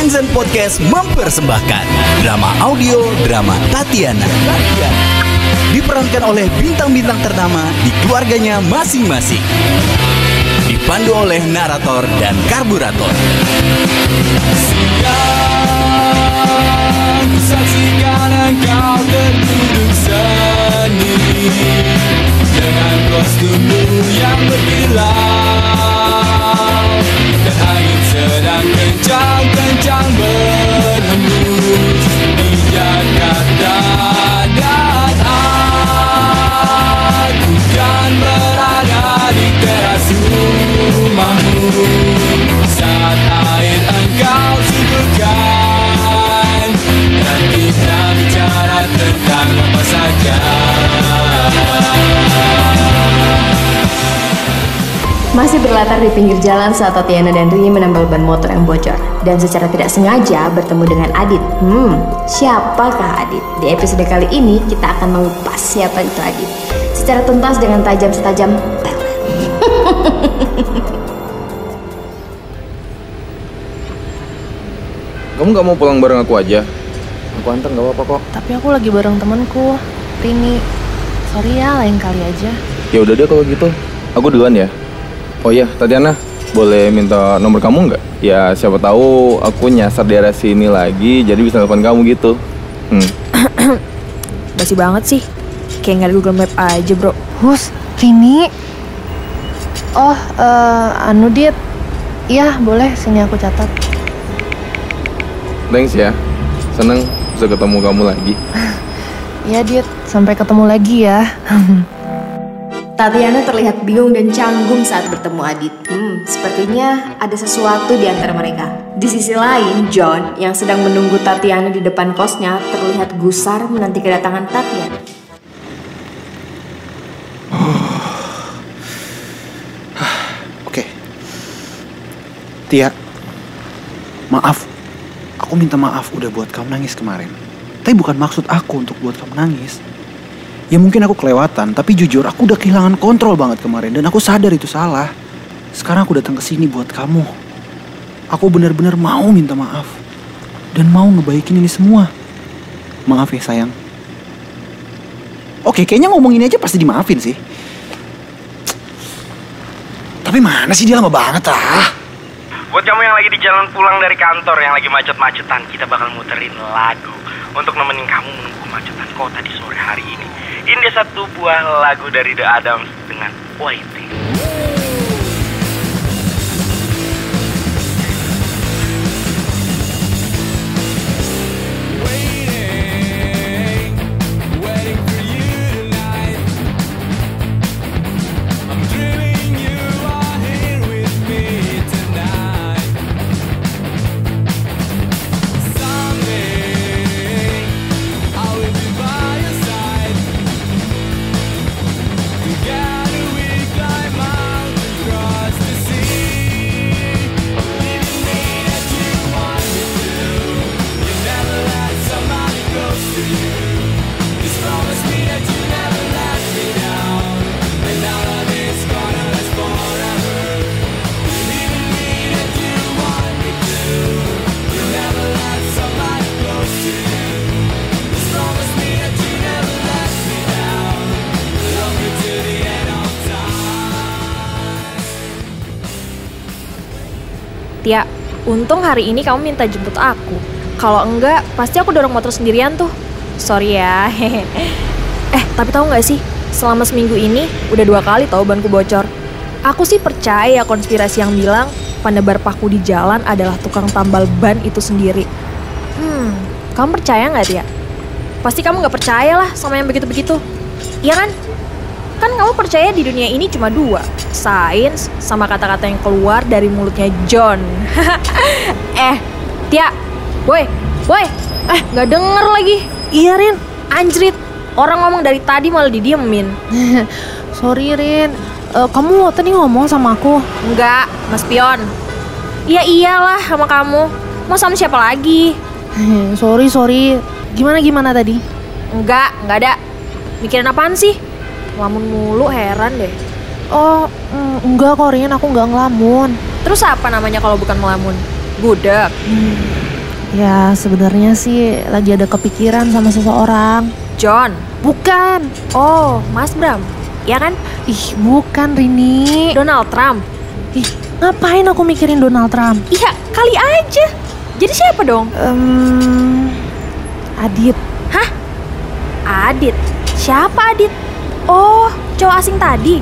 Friendzen Podcast mempersembahkan drama audio drama Tatiana. Diperankan oleh bintang-bintang ternama di keluarganya masing-masing. Dipandu oleh narator dan karburator. Dengan kostummu yang berkilau Dan angin kencang-kencang berhembus Di Jakarta dan kan berada di teras rumahmu. Saat air engkau Masih berlatar di pinggir jalan saat Tatiana dan Rini menambal ban motor yang bocor dan secara tidak sengaja bertemu dengan Adit. Hmm, siapakah Adit? Di episode kali ini kita akan mengupas siapa itu Adit secara tuntas dengan tajam setajam pelet. Kamu gak mau pulang bareng aku aja? Aku antar gak apa-apa kok. Tapi aku lagi bareng temanku, Rini. Sorry ya, lain kali aja. Ya udah deh kalau gitu. Aku duluan ya. Oh iya, Tatiana, boleh minta nomor kamu nggak? Ya siapa tahu aku nyasar daerah sini lagi, jadi bisa telepon kamu gitu. Hmm. Basi banget sih. Kayak nggak ada Google Map aja, bro. Hus, Rini. Oh, eh, anu Dit. Iya, boleh. Sini aku catat. Thanks ya. Seneng bisa ketemu kamu lagi. Iya, Dit. Sampai ketemu lagi ya. Tatiana terlihat bingung dan canggung saat bertemu Adit. Hmm, sepertinya ada sesuatu di antara mereka. Di sisi lain, John yang sedang menunggu Tatiana di depan kosnya terlihat gusar menanti kedatangan Tatiana. Oke. Tia, maaf. Aku minta maaf udah buat kamu nangis kemarin. Tapi bukan maksud aku untuk buat kamu nangis. Ya mungkin aku kelewatan, tapi jujur aku udah kehilangan kontrol banget kemarin dan aku sadar itu salah. Sekarang aku datang ke sini buat kamu. Aku benar-benar mau minta maaf dan mau ngebaikin ini semua. Maaf ya sayang. Oke, kayaknya ngomong ini aja pasti dimaafin sih. Tapi mana sih dia lama banget ah. Buat kamu yang lagi di jalan pulang dari kantor yang lagi macet-macetan, kita bakal muterin lagu untuk nemenin kamu menunggu kemacetan kota di sore hari ini. Ini satu buah lagu dari The Adams dengan. Waiting untung hari ini kamu minta jemput aku. Kalau enggak, pasti aku dorong motor sendirian tuh. Sorry ya. eh, tapi tahu nggak sih? Selama seminggu ini udah dua kali tahu banku bocor. Aku sih percaya konspirasi yang bilang penebar paku di jalan adalah tukang tambal ban itu sendiri. Hmm, kamu percaya nggak Tia? Pasti kamu nggak percaya lah sama yang begitu-begitu. Iya kan? Kan kamu percaya di dunia ini cuma dua, sains sama kata-kata yang keluar dari mulutnya John. eh, Tia, boy, boy, eh nggak denger lagi. Iya Rin, anjrit. Orang ngomong dari tadi malah didiemin. Sorry Rin, Eh, kamu tadi ngomong sama aku. Enggak, Mas Pion. Iya iyalah sama kamu. Mau sama siapa lagi? sorry sorry. Gimana gimana tadi? Enggak, enggak ada. Mikirin apaan sih? Lamun mulu heran deh. Oh, mm, enggak kok Rin, aku enggak ngelamun. Terus apa namanya kalau bukan melamun? Gudeg. Hmm, Ya sebenarnya sih lagi ada kepikiran sama seseorang. John. Bukan. Oh, Mas Bram. Ya kan? Ih, bukan Rini. Donald Trump. Ih, ngapain aku mikirin Donald Trump? Iya, kali aja. Jadi siapa dong? Em, Adit. Hah? Adit. Siapa Adit? Oh, cowok asing tadi.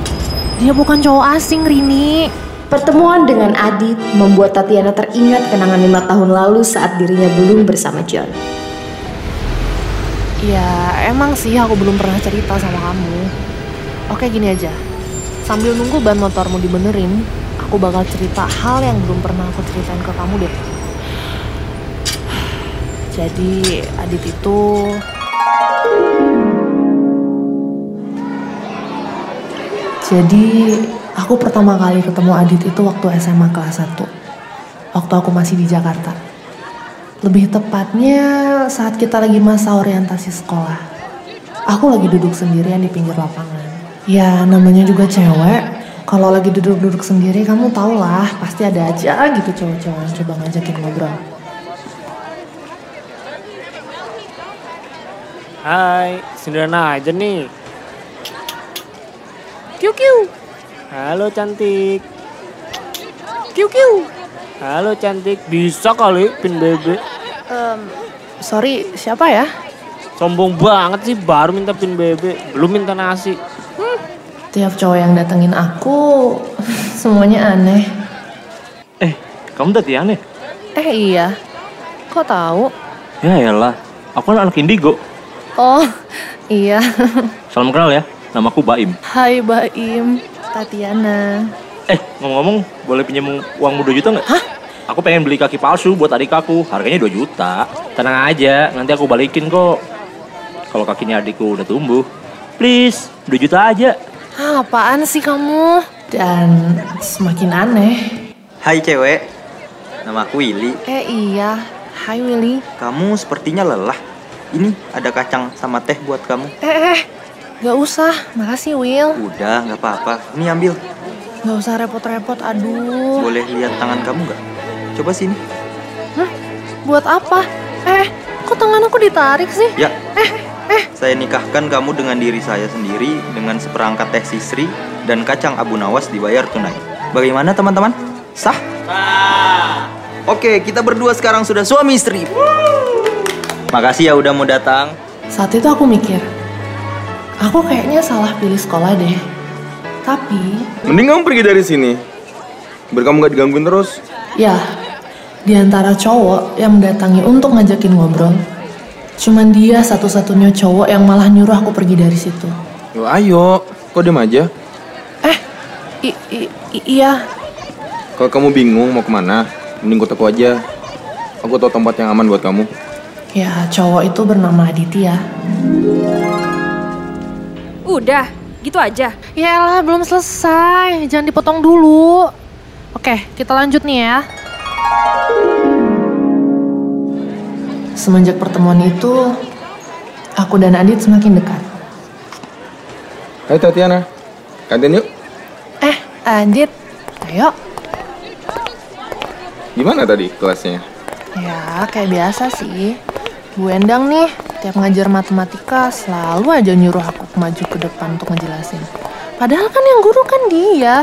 Dia bukan cowok asing, Rini. Pertemuan dengan Adit membuat Tatiana teringat kenangan lima tahun lalu saat dirinya belum bersama John. Ya, emang sih aku belum pernah cerita sama kamu. Oke, gini aja. Sambil nunggu ban motormu dibenerin, aku bakal cerita hal yang belum pernah aku ceritain ke kamu deh. Jadi, Adit itu Jadi, aku pertama kali ketemu Adit itu waktu SMA kelas 1. Waktu aku masih di Jakarta. Lebih tepatnya saat kita lagi masa orientasi sekolah. Aku lagi duduk sendirian di pinggir lapangan. Ya namanya juga cewek. Kalau lagi duduk-duduk sendiri kamu tau lah pasti ada aja gitu cowok-cowok yang coba ngajakin ngobrol. Hai, sendirian aja nih. Kiu kiu. Halo cantik. Kiu kiu. Halo cantik, bisa kali pin bebe. Em, sorry siapa ya? Sombong banget sih baru minta pin bebe, belum minta nasi. Tiap cowok yang datengin aku semuanya aneh. Eh, kamu Tatiana? Eh iya, kok tahu? Ya elah, aku kan anak indigo. Oh iya, Salam kenal ya, namaku Baim. Hai Baim, Tatiana. Eh, ngomong-ngomong, boleh pinjam uangmu 2 juta nggak? Hah? Aku pengen beli kaki palsu buat adik aku, harganya 2 juta. Tenang aja, nanti aku balikin kok. Kalau kakinya adikku udah tumbuh. Please, 2 juta aja. Ah, apaan sih kamu? Dan semakin aneh. Hai cewek, nama aku Willy. Eh iya, Hai Willy. Kamu sepertinya lelah. Ini ada kacang sama teh buat kamu. Eh eh, gak usah, makasih Will. Udah, nggak apa-apa. Ini ambil. Gak usah repot-repot, aduh. Boleh lihat tangan kamu nggak? Coba sini. Hah? Buat apa? Eh, kok tangan aku ditarik sih? Ya. Saya nikahkan kamu dengan diri saya sendiri dengan seperangkat teh sisri dan kacang abu nawas dibayar tunai. Bagaimana teman-teman? Sah? Oke, kita berdua sekarang sudah suami istri. Makasih ya udah mau datang. Saat itu aku mikir, aku kayaknya salah pilih sekolah deh. Tapi, Mending kamu pergi dari sini. Biar kamu gak digangguin terus. ya, di antara cowok yang mendatangi untuk ngajakin ngobrol, cuman dia satu-satunya cowok yang malah nyuruh aku pergi dari situ. Yo, ayo, kok diem aja? I, i- i- iya, Kalau kamu bingung mau ke mana, mending ikut aku aja. Aku tahu tempat yang aman buat kamu. ya cowok itu bernama Aditya. Udah, gitu aja. Yalah, belum selesai. Jangan dipotong dulu. Oke, kita lanjut nih ya. Semenjak pertemuan itu, aku dan Adit semakin dekat. Hai Tatiana, kantin yuk. Eh, Adit, ayo. Gimana tadi kelasnya? Ya, kayak biasa sih. Bu Endang nih, tiap ngajar matematika selalu aja nyuruh aku maju ke depan untuk ngejelasin. Padahal kan yang guru kan dia.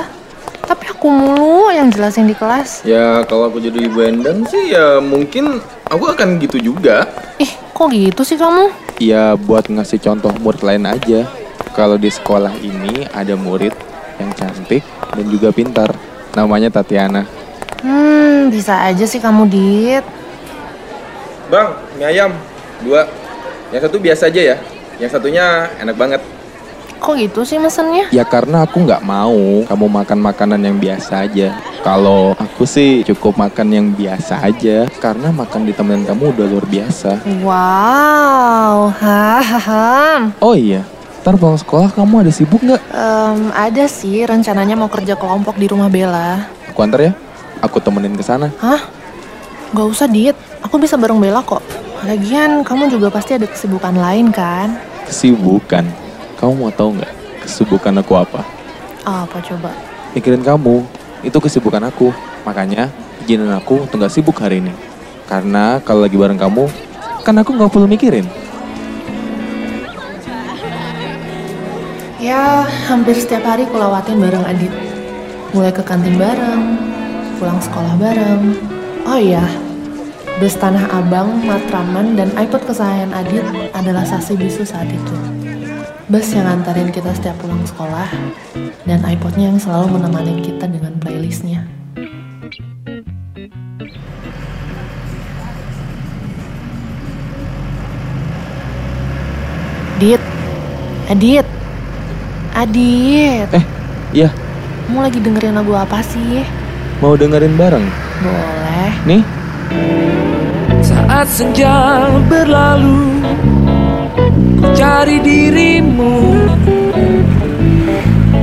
Tapi aku mulu yang jelasin di kelas. Ya kalau aku jadi ibu endang sih ya mungkin aku akan gitu juga. Ih, kok gitu sih kamu? Ya buat ngasih contoh murid lain aja. Kalau di sekolah ini ada murid yang cantik dan juga pintar. Namanya Tatiana. Hmm, bisa aja sih kamu, Dit. Bang, mie ayam dua. Yang satu biasa aja ya. Yang satunya enak banget. Kok gitu sih mesennya? Ya karena aku nggak mau kamu makan makanan yang biasa aja. Kalau aku sih cukup makan yang biasa aja. Karena makan di temen kamu udah luar biasa. Wow, hahaha. Oh iya, ntar pulang sekolah kamu ada sibuk nggak? Em, ada sih rencananya mau kerja kelompok di rumah Bella. Aku antar ya. Aku temenin ke sana. Hah? Gak usah, Dit. Aku bisa bareng Bella kok. Lagian kamu juga pasti ada kesibukan lain kan? Kesibukan. Kamu mau tahu nggak kesibukan aku apa? Apa coba? Mikirin kamu. Itu kesibukan aku. Makanya izinin aku untuk nggak sibuk hari ini. Karena kalau lagi bareng kamu, kan aku nggak perlu mikirin. Ya, hampir setiap hari kulewatin bareng Adit. Mulai ke kantin bareng, pulang sekolah bareng. Oh iya, bus Tanah Abang, Matraman, dan iPod kesayangan Adit adalah saksi bisu saat itu. Bus yang nganterin kita setiap pulang sekolah, dan iPodnya yang selalu menemani kita dengan playlistnya. Adit, Adit, Adit. Eh, iya, Kamu lagi dengerin lagu apa sih? mau dengerin bareng? Boleh. Nih, Saat senja berlalu Ku cari dirimu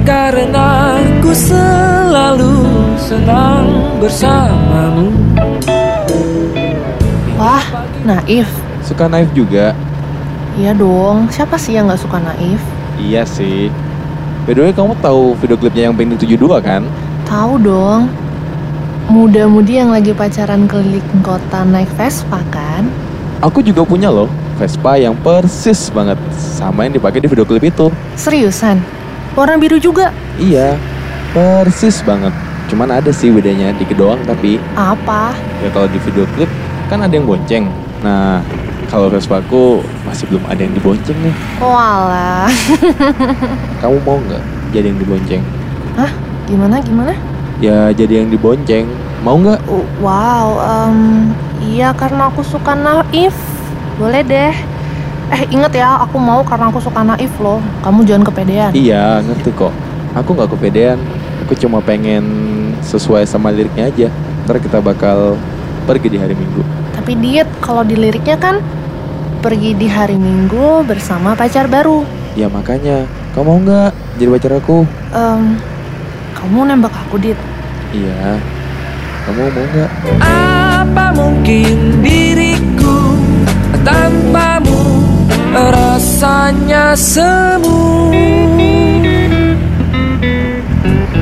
Karena ku selalu senang bersamamu Wah, Naif. suka Naif juga? Iya dong, siapa sih yang gak suka Naif? Iya sih. By the way, kamu tahu video klipnya yang Pengen 72 kan? Tahu dong. Muda-mudi yang lagi pacaran keliling kota naik Vespa kan? Aku juga punya loh, Vespa yang persis banget sama yang dipakai di video klip itu. Seriusan? Warna biru juga? Iya, persis banget. Cuman ada sih bedanya dikit doang tapi Apa? ya kalau di video klip kan ada yang bonceng. Nah, kalau Vespa aku masih belum ada yang dibonceng nih. Walah. Kamu mau nggak jadi yang dibonceng? Hah? Gimana, gimana? Ya jadi yang dibonceng. Mau nggak? Wow, em, iya karena aku suka Naif. Boleh deh. Eh, inget ya, aku mau karena aku suka Naif loh. Kamu jangan kepedean. Iya, ngerti kok. Aku nggak kepedean. Aku cuma pengen sesuai sama liriknya aja. Ntar kita bakal pergi di hari Minggu. Tapi diet kalau di liriknya kan pergi di hari Minggu bersama pacar baru. Ya makanya, kamu mau nggak jadi pacar aku? Em, kamu nembak aku dit. Iya. Kamu mau nggak? Apa mungkin diriku tanpamu rasanya semu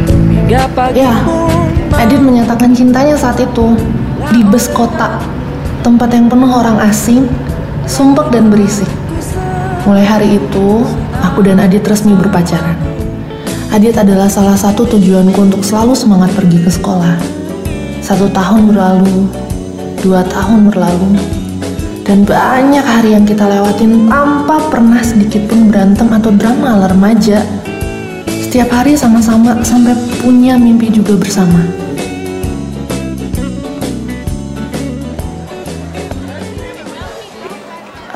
Hingga pagi Ya, Adit menyatakan cintanya saat itu di bus kota, tempat yang penuh orang asing, sumpek dan berisik. Mulai hari itu, aku dan Adit resmi berpacaran. Adit adalah salah satu tujuanku untuk selalu semangat pergi ke sekolah. Satu tahun berlalu, dua tahun berlalu, dan banyak hari yang kita lewatin tanpa pernah sedikit pun berantem atau drama ala remaja. Setiap hari sama-sama sampai punya mimpi juga bersama.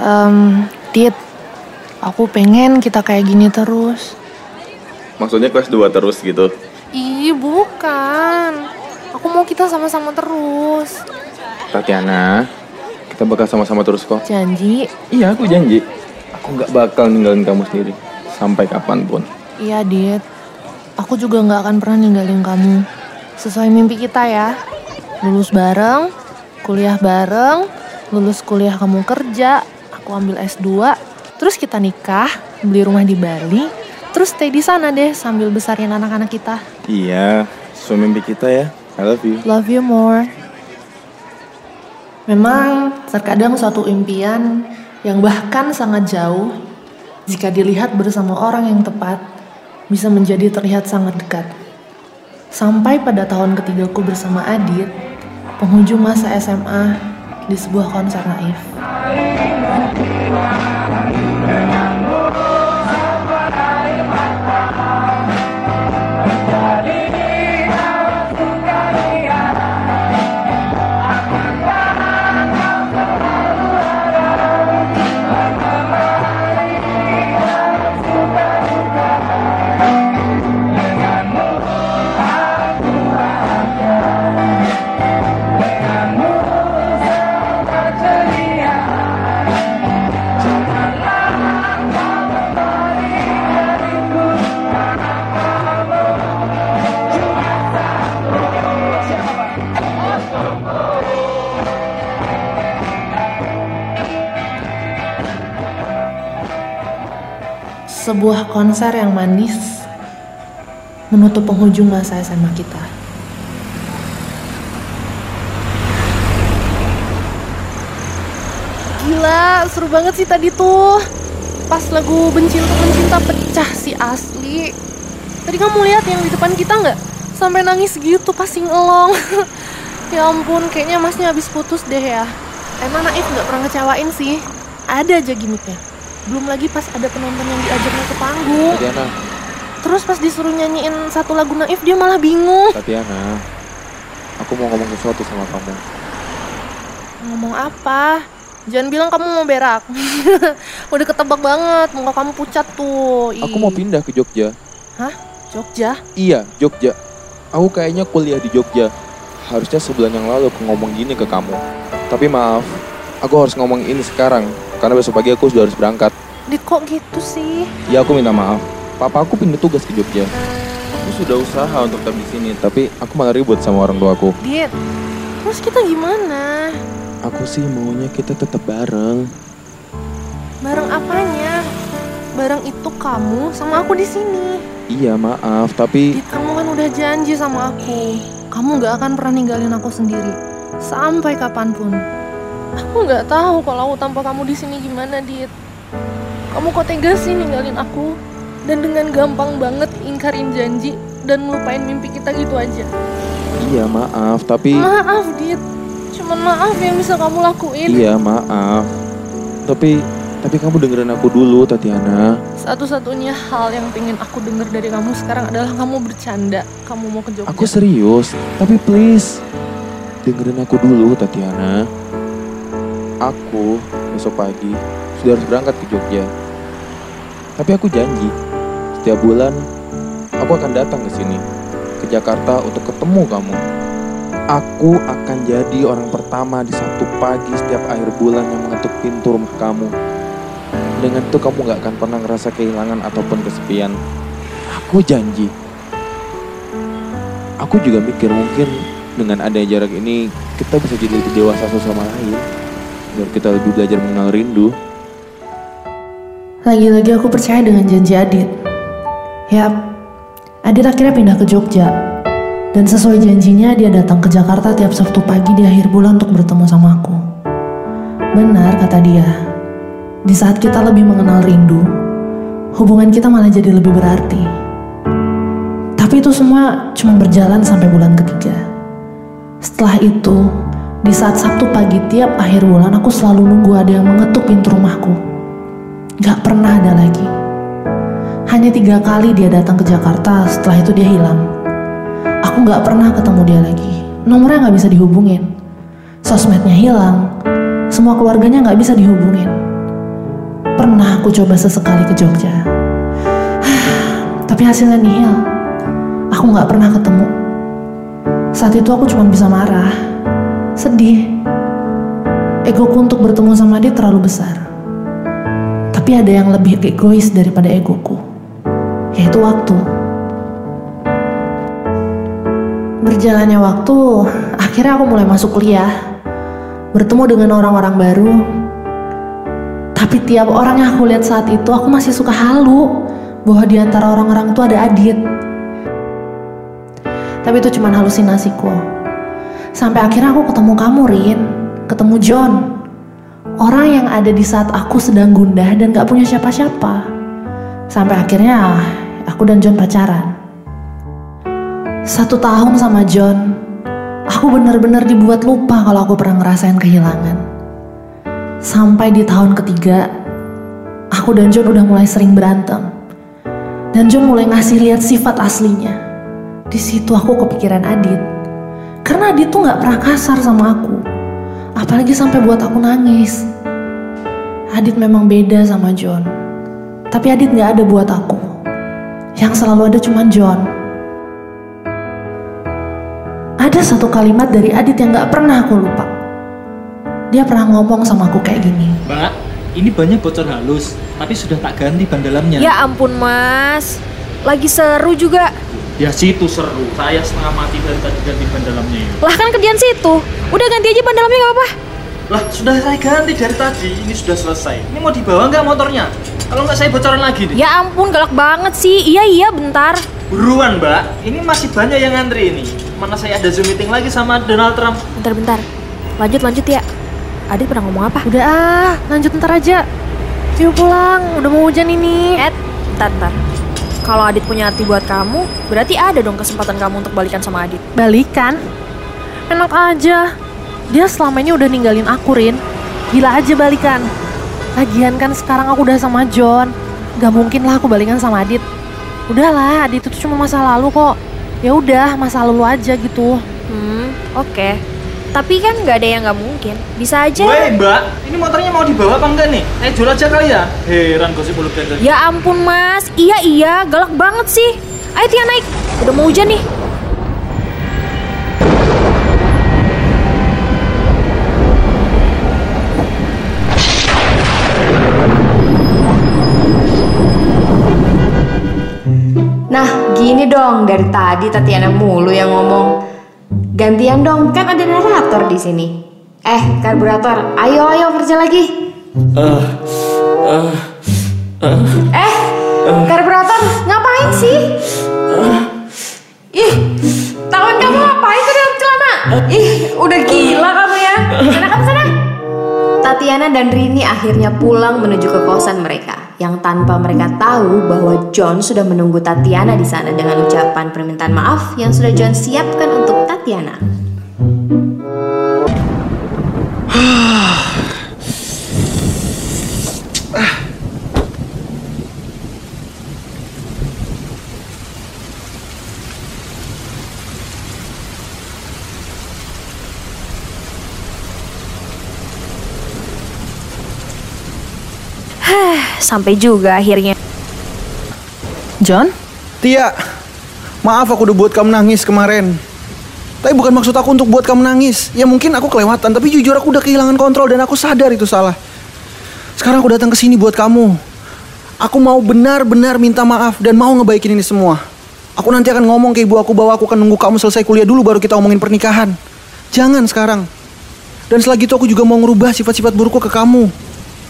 Em, Dit, aku pengen kita kayak gini terus. Maksudnya kelas 2 terus gitu? Ih, bukan. Aku mau kita sama-sama terus. Tatiana, kita bakal sama-sama terus kok. Janji? Iya, aku janji. Aku nggak bakal ninggalin kamu sendiri. Sampai kapan pun. Iya, Dit. Aku juga nggak akan pernah ninggalin kamu. Sesuai mimpi kita ya. Lulus bareng, kuliah bareng, lulus kuliah kamu kerja, aku ambil S2, terus kita nikah, beli rumah di Bali, terus stay di sana deh sambil besarin anak-anak kita. Iya, sesuai mimpi kita ya. I love you. Love you more. Memang terkadang suatu impian yang bahkan sangat jauh jika dilihat bersama orang yang tepat bisa menjadi terlihat sangat dekat. Sampai pada tahun ketigaku bersama Adit, penghujung masa SMA di sebuah konser naif. Sebuah konser yang manis menutup penghujung masa SMA kita. Gila, seru banget sih tadi tuh. Pas lagu Benci Untuk Mencinta pecah sih asli. Tadi kamu lihat yang di depan kita nggak? Sampai nangis gitu pas singelong. ya ampun, kayaknya masnya habis putus deh ya. Emang Naif nggak pernah ngecewain sih. Ada aja gimmicknya. Belum lagi pas ada penonton yang diajaknya ke panggung. Tatiana, Terus pas disuruh nyanyiin satu lagu Naif dia malah bingung. Tatiana, aku mau ngomong sesuatu sama kamu. Ngomong apa? Jangan bilang kamu mau berak. Udah ketebak banget, muka kamu pucat tuh. Ih. Aku mau pindah ke Jogja. Hah? Jogja? Iya, Jogja. Aku kayaknya kuliah di Jogja. Harusnya sebulan yang lalu aku ngomong gini ke kamu. Tapi maaf, aku harus ngomong ini sekarang. Karena besok pagi aku sudah harus berangkat. Dit kok gitu sih? Ya aku minta maaf. Papa aku pindah tugas ke Jogja. Aku sudah usaha untuk tetap di sini, tapi aku malah ribut sama orang tuaku. Dit, terus kita gimana? Aku sih maunya kita tetap bareng. Bareng apanya? Bareng itu kamu sama aku di sini. Iya maaf, tapi Dit, kamu kan udah janji sama aku. Kamu gak akan pernah ninggalin aku sendiri. Sampai kapan pun. Aku nggak tahu kalau aku tanpa kamu di sini gimana, Dit. Kamu kok tega sih ninggalin aku? Dan dengan gampang banget ingkarin janji dan ngelupain mimpi kita gitu aja. iya maaf, tapi Maaf, Dit. Cuman maaf yang bisa kamu lakuin. iya maaf. Tapi tapi kamu dengerin aku dulu, Tatiana. Satu-satunya hal yang pengen aku denger dari kamu sekarang adalah kamu bercanda. Kamu mau ke Jogja. Aku serius, tapi please dengerin aku dulu, Tatiana. Aku besok pagi sudah harus berangkat ke Jogja. Tapi aku janji, setiap bulan aku akan datang ke sini, ke Jakarta untuk ketemu kamu. Aku akan jadi orang pertama di Sabtu pagi setiap akhir bulan yang mengetuk pintu rumah kamu. Dengan itu kamu gak akan pernah ngerasa kehilangan ataupun kesepian. Aku janji. Aku juga mikir mungkin dengan adanya jarak ini kita bisa jadi lebih dewasa satu sama lain. Biar kita lebih belajar mengenal rindu. Lagi-lagi aku percaya dengan janji Adit. Yap, Adit akhirnya pindah ke Jogja. Dan sesuai janjinya dia datang ke Jakarta tiap Sabtu pagi di akhir bulan untuk bertemu sama aku. Benar kata dia, di saat kita lebih mengenal rindu, hubungan kita malah jadi lebih berarti. Tapi itu semua cuma berjalan sampai bulan ketiga. Setelah itu, di saat Sabtu pagi tiap akhir bulan aku selalu nunggu ada yang mengetuk pintu rumahku. Gak pernah ada lagi. Hanya tiga kali dia datang ke Jakarta, setelah itu dia hilang. Aku gak pernah ketemu dia lagi. Nomornya gak bisa dihubungin. Sosmednya hilang. Semua keluarganya gak bisa dihubungin. Pernah aku coba sesekali ke Jogja. Tapi hasilnya nihil. Aku gak pernah ketemu. Saat itu aku cuma bisa marah. Sedih. Egoku untuk bertemu sama dia terlalu besar. Tapi ada yang lebih egois daripada egoku, yaitu waktu. Berjalannya waktu, akhirnya aku mulai masuk kuliah, bertemu dengan orang-orang baru. Tapi tiap orang yang aku lihat saat itu, aku masih suka halu bahwa di antara orang-orang itu ada Adit. Tapi itu cuma halusinasiku. Sampai akhirnya aku ketemu kamu, Rin. Ketemu John. Orang yang ada di saat aku sedang gundah dan gak punya siapa-siapa. Sampai akhirnya aku dan John pacaran. Satu tahun sama John, aku benar-benar dibuat lupa kalau aku pernah ngerasain kehilangan. Sampai di tahun ketiga, aku dan John udah mulai sering berantem. Dan John mulai ngasih lihat sifat aslinya. Di situ aku kepikiran Adit. Karena Adit tuh gak pernah kasar sama aku. Apalagi sampai buat aku nangis. Adit memang beda sama John. Tapi Adit gak ada buat aku. Yang selalu ada cuma John. Ada satu kalimat dari Adit yang gak pernah aku lupa. Dia pernah ngomong sama aku kayak gini. Mbak, ini banyak bocor halus, tapi sudah tak ganti ban dalamnya. Ya ampun mas, lagi seru juga. Ya situ seru, saya setengah mati dari tadi ganti ban dalamnya ya. Lah kan kerjaan situ, udah ganti aja ban dalamnya gak apa-apa. Lah sudah saya ganti dari tadi, ini sudah selesai. Ini mau dibawa nggak motornya? Kalau nggak saya bocoran lagi nih. Ya ampun galak banget sih, iya iya bentar. Buruan mbak, ini masih banyak yang ngantri ini. Mana saya ada zoom meeting lagi sama Donald Trump. Bentar bentar, lanjut lanjut ya. Adit pernah ngomong apa? Udah ah, lanjut ntar aja. Yuk pulang, udah mau hujan ini. Eh, bentar, bentar. Kalau Adit punya hati buat kamu, berarti ada dong kesempatan kamu untuk balikan sama Adit. Balikan? Enak aja. Dia selama ini udah ninggalin aku, Rin. Gila aja balikan. Lagian kan sekarang aku udah sama John. Gak mungkin lah aku balikan sama Adit. Udahlah, Adit itu cuma masa lalu kok. Ya udah, masa lalu aja gitu. Hmm, oke. Tapi kan nggak ada yang nggak mungkin. Bisa aja. Woi mbak, ini motornya mau dibawa apa enggak nih? Eh jual aja kali ya? Heran gosip bulu ganda. Ya ampun mas, iya iya, galak banget sih. Ayo Tia naik, udah mau hujan nih. Nah, gini dong dari tadi Tatiana mulu yang ngomong. Gantian dong, kan ada narator di sini. Eh, karburator, ayo ayo kerja lagi. Eh, karburator, ngapain sih? Ih, tangan kamu ngapain tuh dalam celana? Ih, udah gila kamu ya. Sana kamu sana. Tatiana dan Rini akhirnya pulang menuju ke kosan mereka, yang tanpa mereka tahu bahwa John sudah menunggu Tatiana di sana dengan ucapan permintaan maaf yang sudah John siapkan untuk Tatiana. Sampai juga akhirnya. John? Tia, maaf aku udah buat kamu nangis kemarin. Tapi bukan maksud aku untuk buat kamu nangis. Ya mungkin aku kelewatan, tapi jujur aku udah kehilangan kontrol dan aku sadar itu salah. Sekarang aku datang ke sini buat kamu. Aku mau benar-benar minta maaf dan mau ngebaikin ini semua. Aku nanti akan ngomong ke ibu aku bahwa aku akan nunggu kamu selesai kuliah dulu baru kita ngomongin pernikahan. Jangan sekarang. Dan setelah itu aku juga mau ngerubah sifat-sifat burukku ke kamu.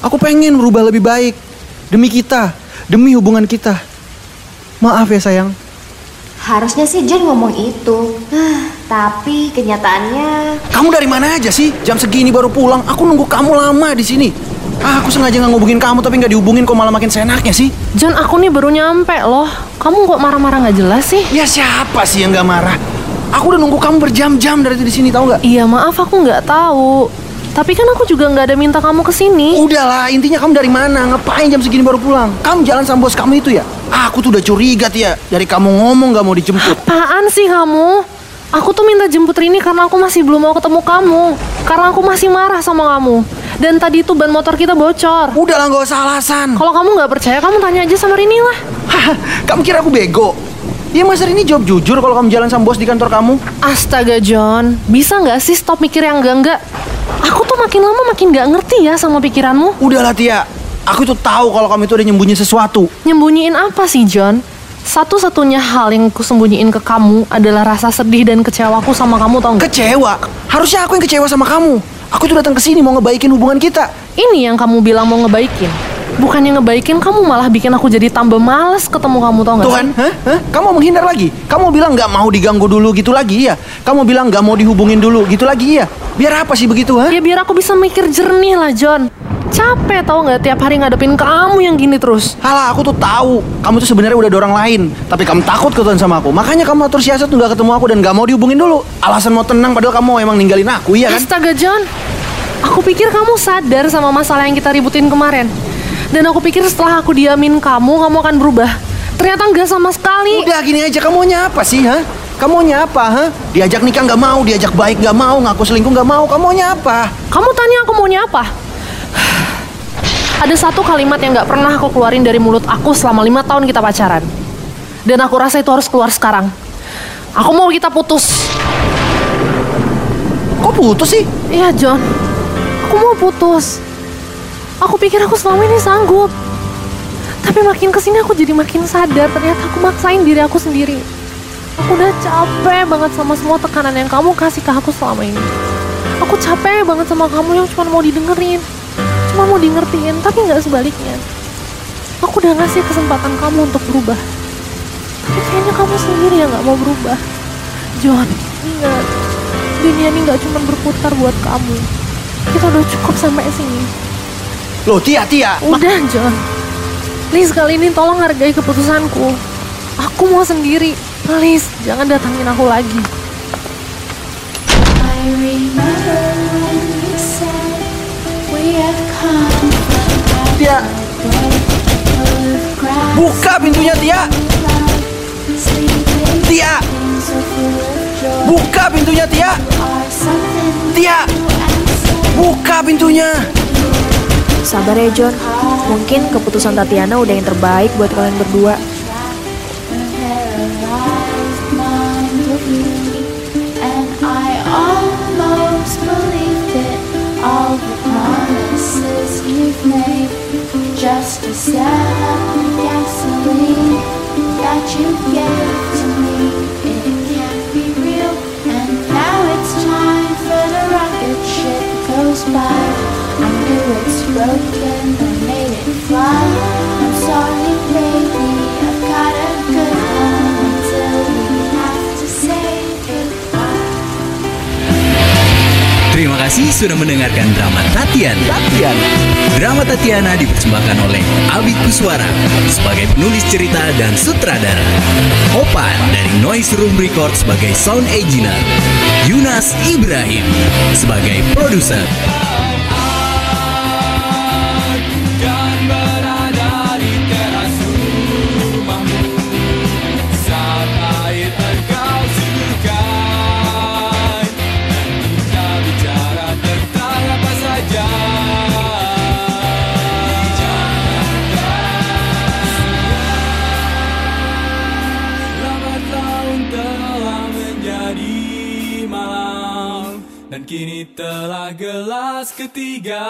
Aku pengen berubah lebih baik. Demi kita, demi hubungan kita. Maaf ya sayang. Harusnya sih John ngomong itu. Ah, tapi kenyataannya Kamu dari mana aja sih? Jam segini baru pulang. Aku nunggu kamu lama di sini. Ah, aku sengaja nggak ngubungin kamu tapi nggak dihubungin kok malah makin senaknya sih. John, aku nih baru nyampe loh. Kamu kok marah-marah nggak jelas sih? Ya siapa sih yang nggak marah? Aku udah nunggu kamu berjam-jam dari di sini tahu nggak? Iya maaf aku nggak tahu. Tapi kan aku juga nggak ada minta kamu ke sini. Udahlah, intinya kamu dari mana? Ngapain jam segini baru pulang? Kamu jalan sama bos kamu itu ya? Ah, aku tuh udah curiga ya. Dari kamu ngomong nggak mau dijemput. Apaan sih kamu? Aku tuh minta jemput Rini karena aku masih belum mau ketemu kamu. Karena aku masih marah sama kamu. Dan tadi itu ban motor kita bocor. Udahlah nggak usah alasan. Kalau kamu nggak percaya, kamu tanya aja sama Rini lah. Hah, kamu kira aku bego? Ya masa ini jawab jujur kalau kamu jalan sama bos di kantor kamu? Astaga John, bisa nggak sih stop mikir yang enggak-enggak? Aku tuh makin lama makin nggak ngerti ya sama pikiranmu. Udahlah Tia, aku tuh tahu kalau kamu itu udah nyembunyi sesuatu. Nyembunyiin apa sih John? Satu-satunya hal yang aku sembunyiin ke kamu adalah rasa sedih dan kecewaku sama kamu tau nggak? Kecewa? Harusnya aku yang kecewa sama kamu. Aku tuh datang ke sini mau ngebaikin hubungan kita. Ini yang kamu bilang mau ngebaikin. Bukannya ngebaikin, kamu malah bikin aku jadi tambah males ketemu kamu tau nggak? Tuh kan? Hah? Hah? Kamu mau menghindar lagi? Kamu bilang nggak mau diganggu dulu gitu lagi ya? Kamu bilang nggak mau dihubungin dulu gitu lagi ya? Biar apa sih begitu, ha? Ya biar aku bisa mikir jernih lah John. Capek tau nggak tiap hari ngadepin kamu yang gini terus. Halah, aku tuh tahu kamu tuh sebenarnya udah ada orang lain, tapi kamu takut ketemu sama aku. Makanya kamu atur siasat tuh nggak ketemu aku dan nggak mau dihubungin dulu. Alasan mau tenang padahal kamu emang ninggalin aku, iya kan? Astaga John, aku pikir kamu sadar sama masalah yang kita ributin kemarin. Dan aku pikir setelah aku diamin kamu, kamu akan berubah. Ternyata nggak sama sekali. Udah gini aja, kamu maunya apa sih, ha? Kamu maunya apa, ha? Diajak nikah nggak mau, diajak baik nggak mau, ngaku selingkuh nggak mau. Kamu maunya apa? Kamu tanya aku maunya apa? Ada satu kalimat yang nggak pernah aku keluarin dari mulut aku selama lima tahun kita pacaran. Dan aku rasa itu harus keluar sekarang. Aku mau kita putus. Kok putus sih? Iya John, aku mau putus. Aku pikir aku selama ini sanggup. Tapi makin ke sini aku jadi makin sadar ternyata aku maksain diri aku sendiri. Aku udah capek banget sama semua tekanan yang kamu kasih ke aku selama ini. Aku capek banget sama kamu yang cuma mau didengerin. Cuma mau di ngertiin, tapi nggak sebaliknya. Aku udah ngasih kesempatan kamu untuk berubah. Tapi kayaknya kamu sendiri yang nggak mau berubah. John, ingat, dunia ini nggak cuma berputar buat kamu. Kita udah cukup sampai sini. Loh, Tia, Tia. Udah, John. Please kali ini tolong hargai keputusanku. Aku mau sendiri. Please, jangan datangin aku lagi. Tia. Buka pintunya, Tia. Tia. Buka pintunya, Tia. Tia. Buka pintunya. Sabar ya John, mungkin keputusan Tatiana udah yang terbaik buat kalian berdua. And I almost believed it. All the promises you've made, just to sell up the gasoline that you gave to me. It can't be real, and now it's time for the rocket ship goes by. I knew it's broken, but made it fly. I'm sorry, baby, I've got a good one until we have to say goodbye. Terima kasih sudah mendengarkan drama Tatiana. Tatiana. Drama Tatiana dipersembahkan oleh Abi Kuswara sebagai penulis cerita dan sutradara. Opan dari Noise Room Record sebagai sound engineer. Yunas Ibrahim sebagai produser. Telah gelas ketiga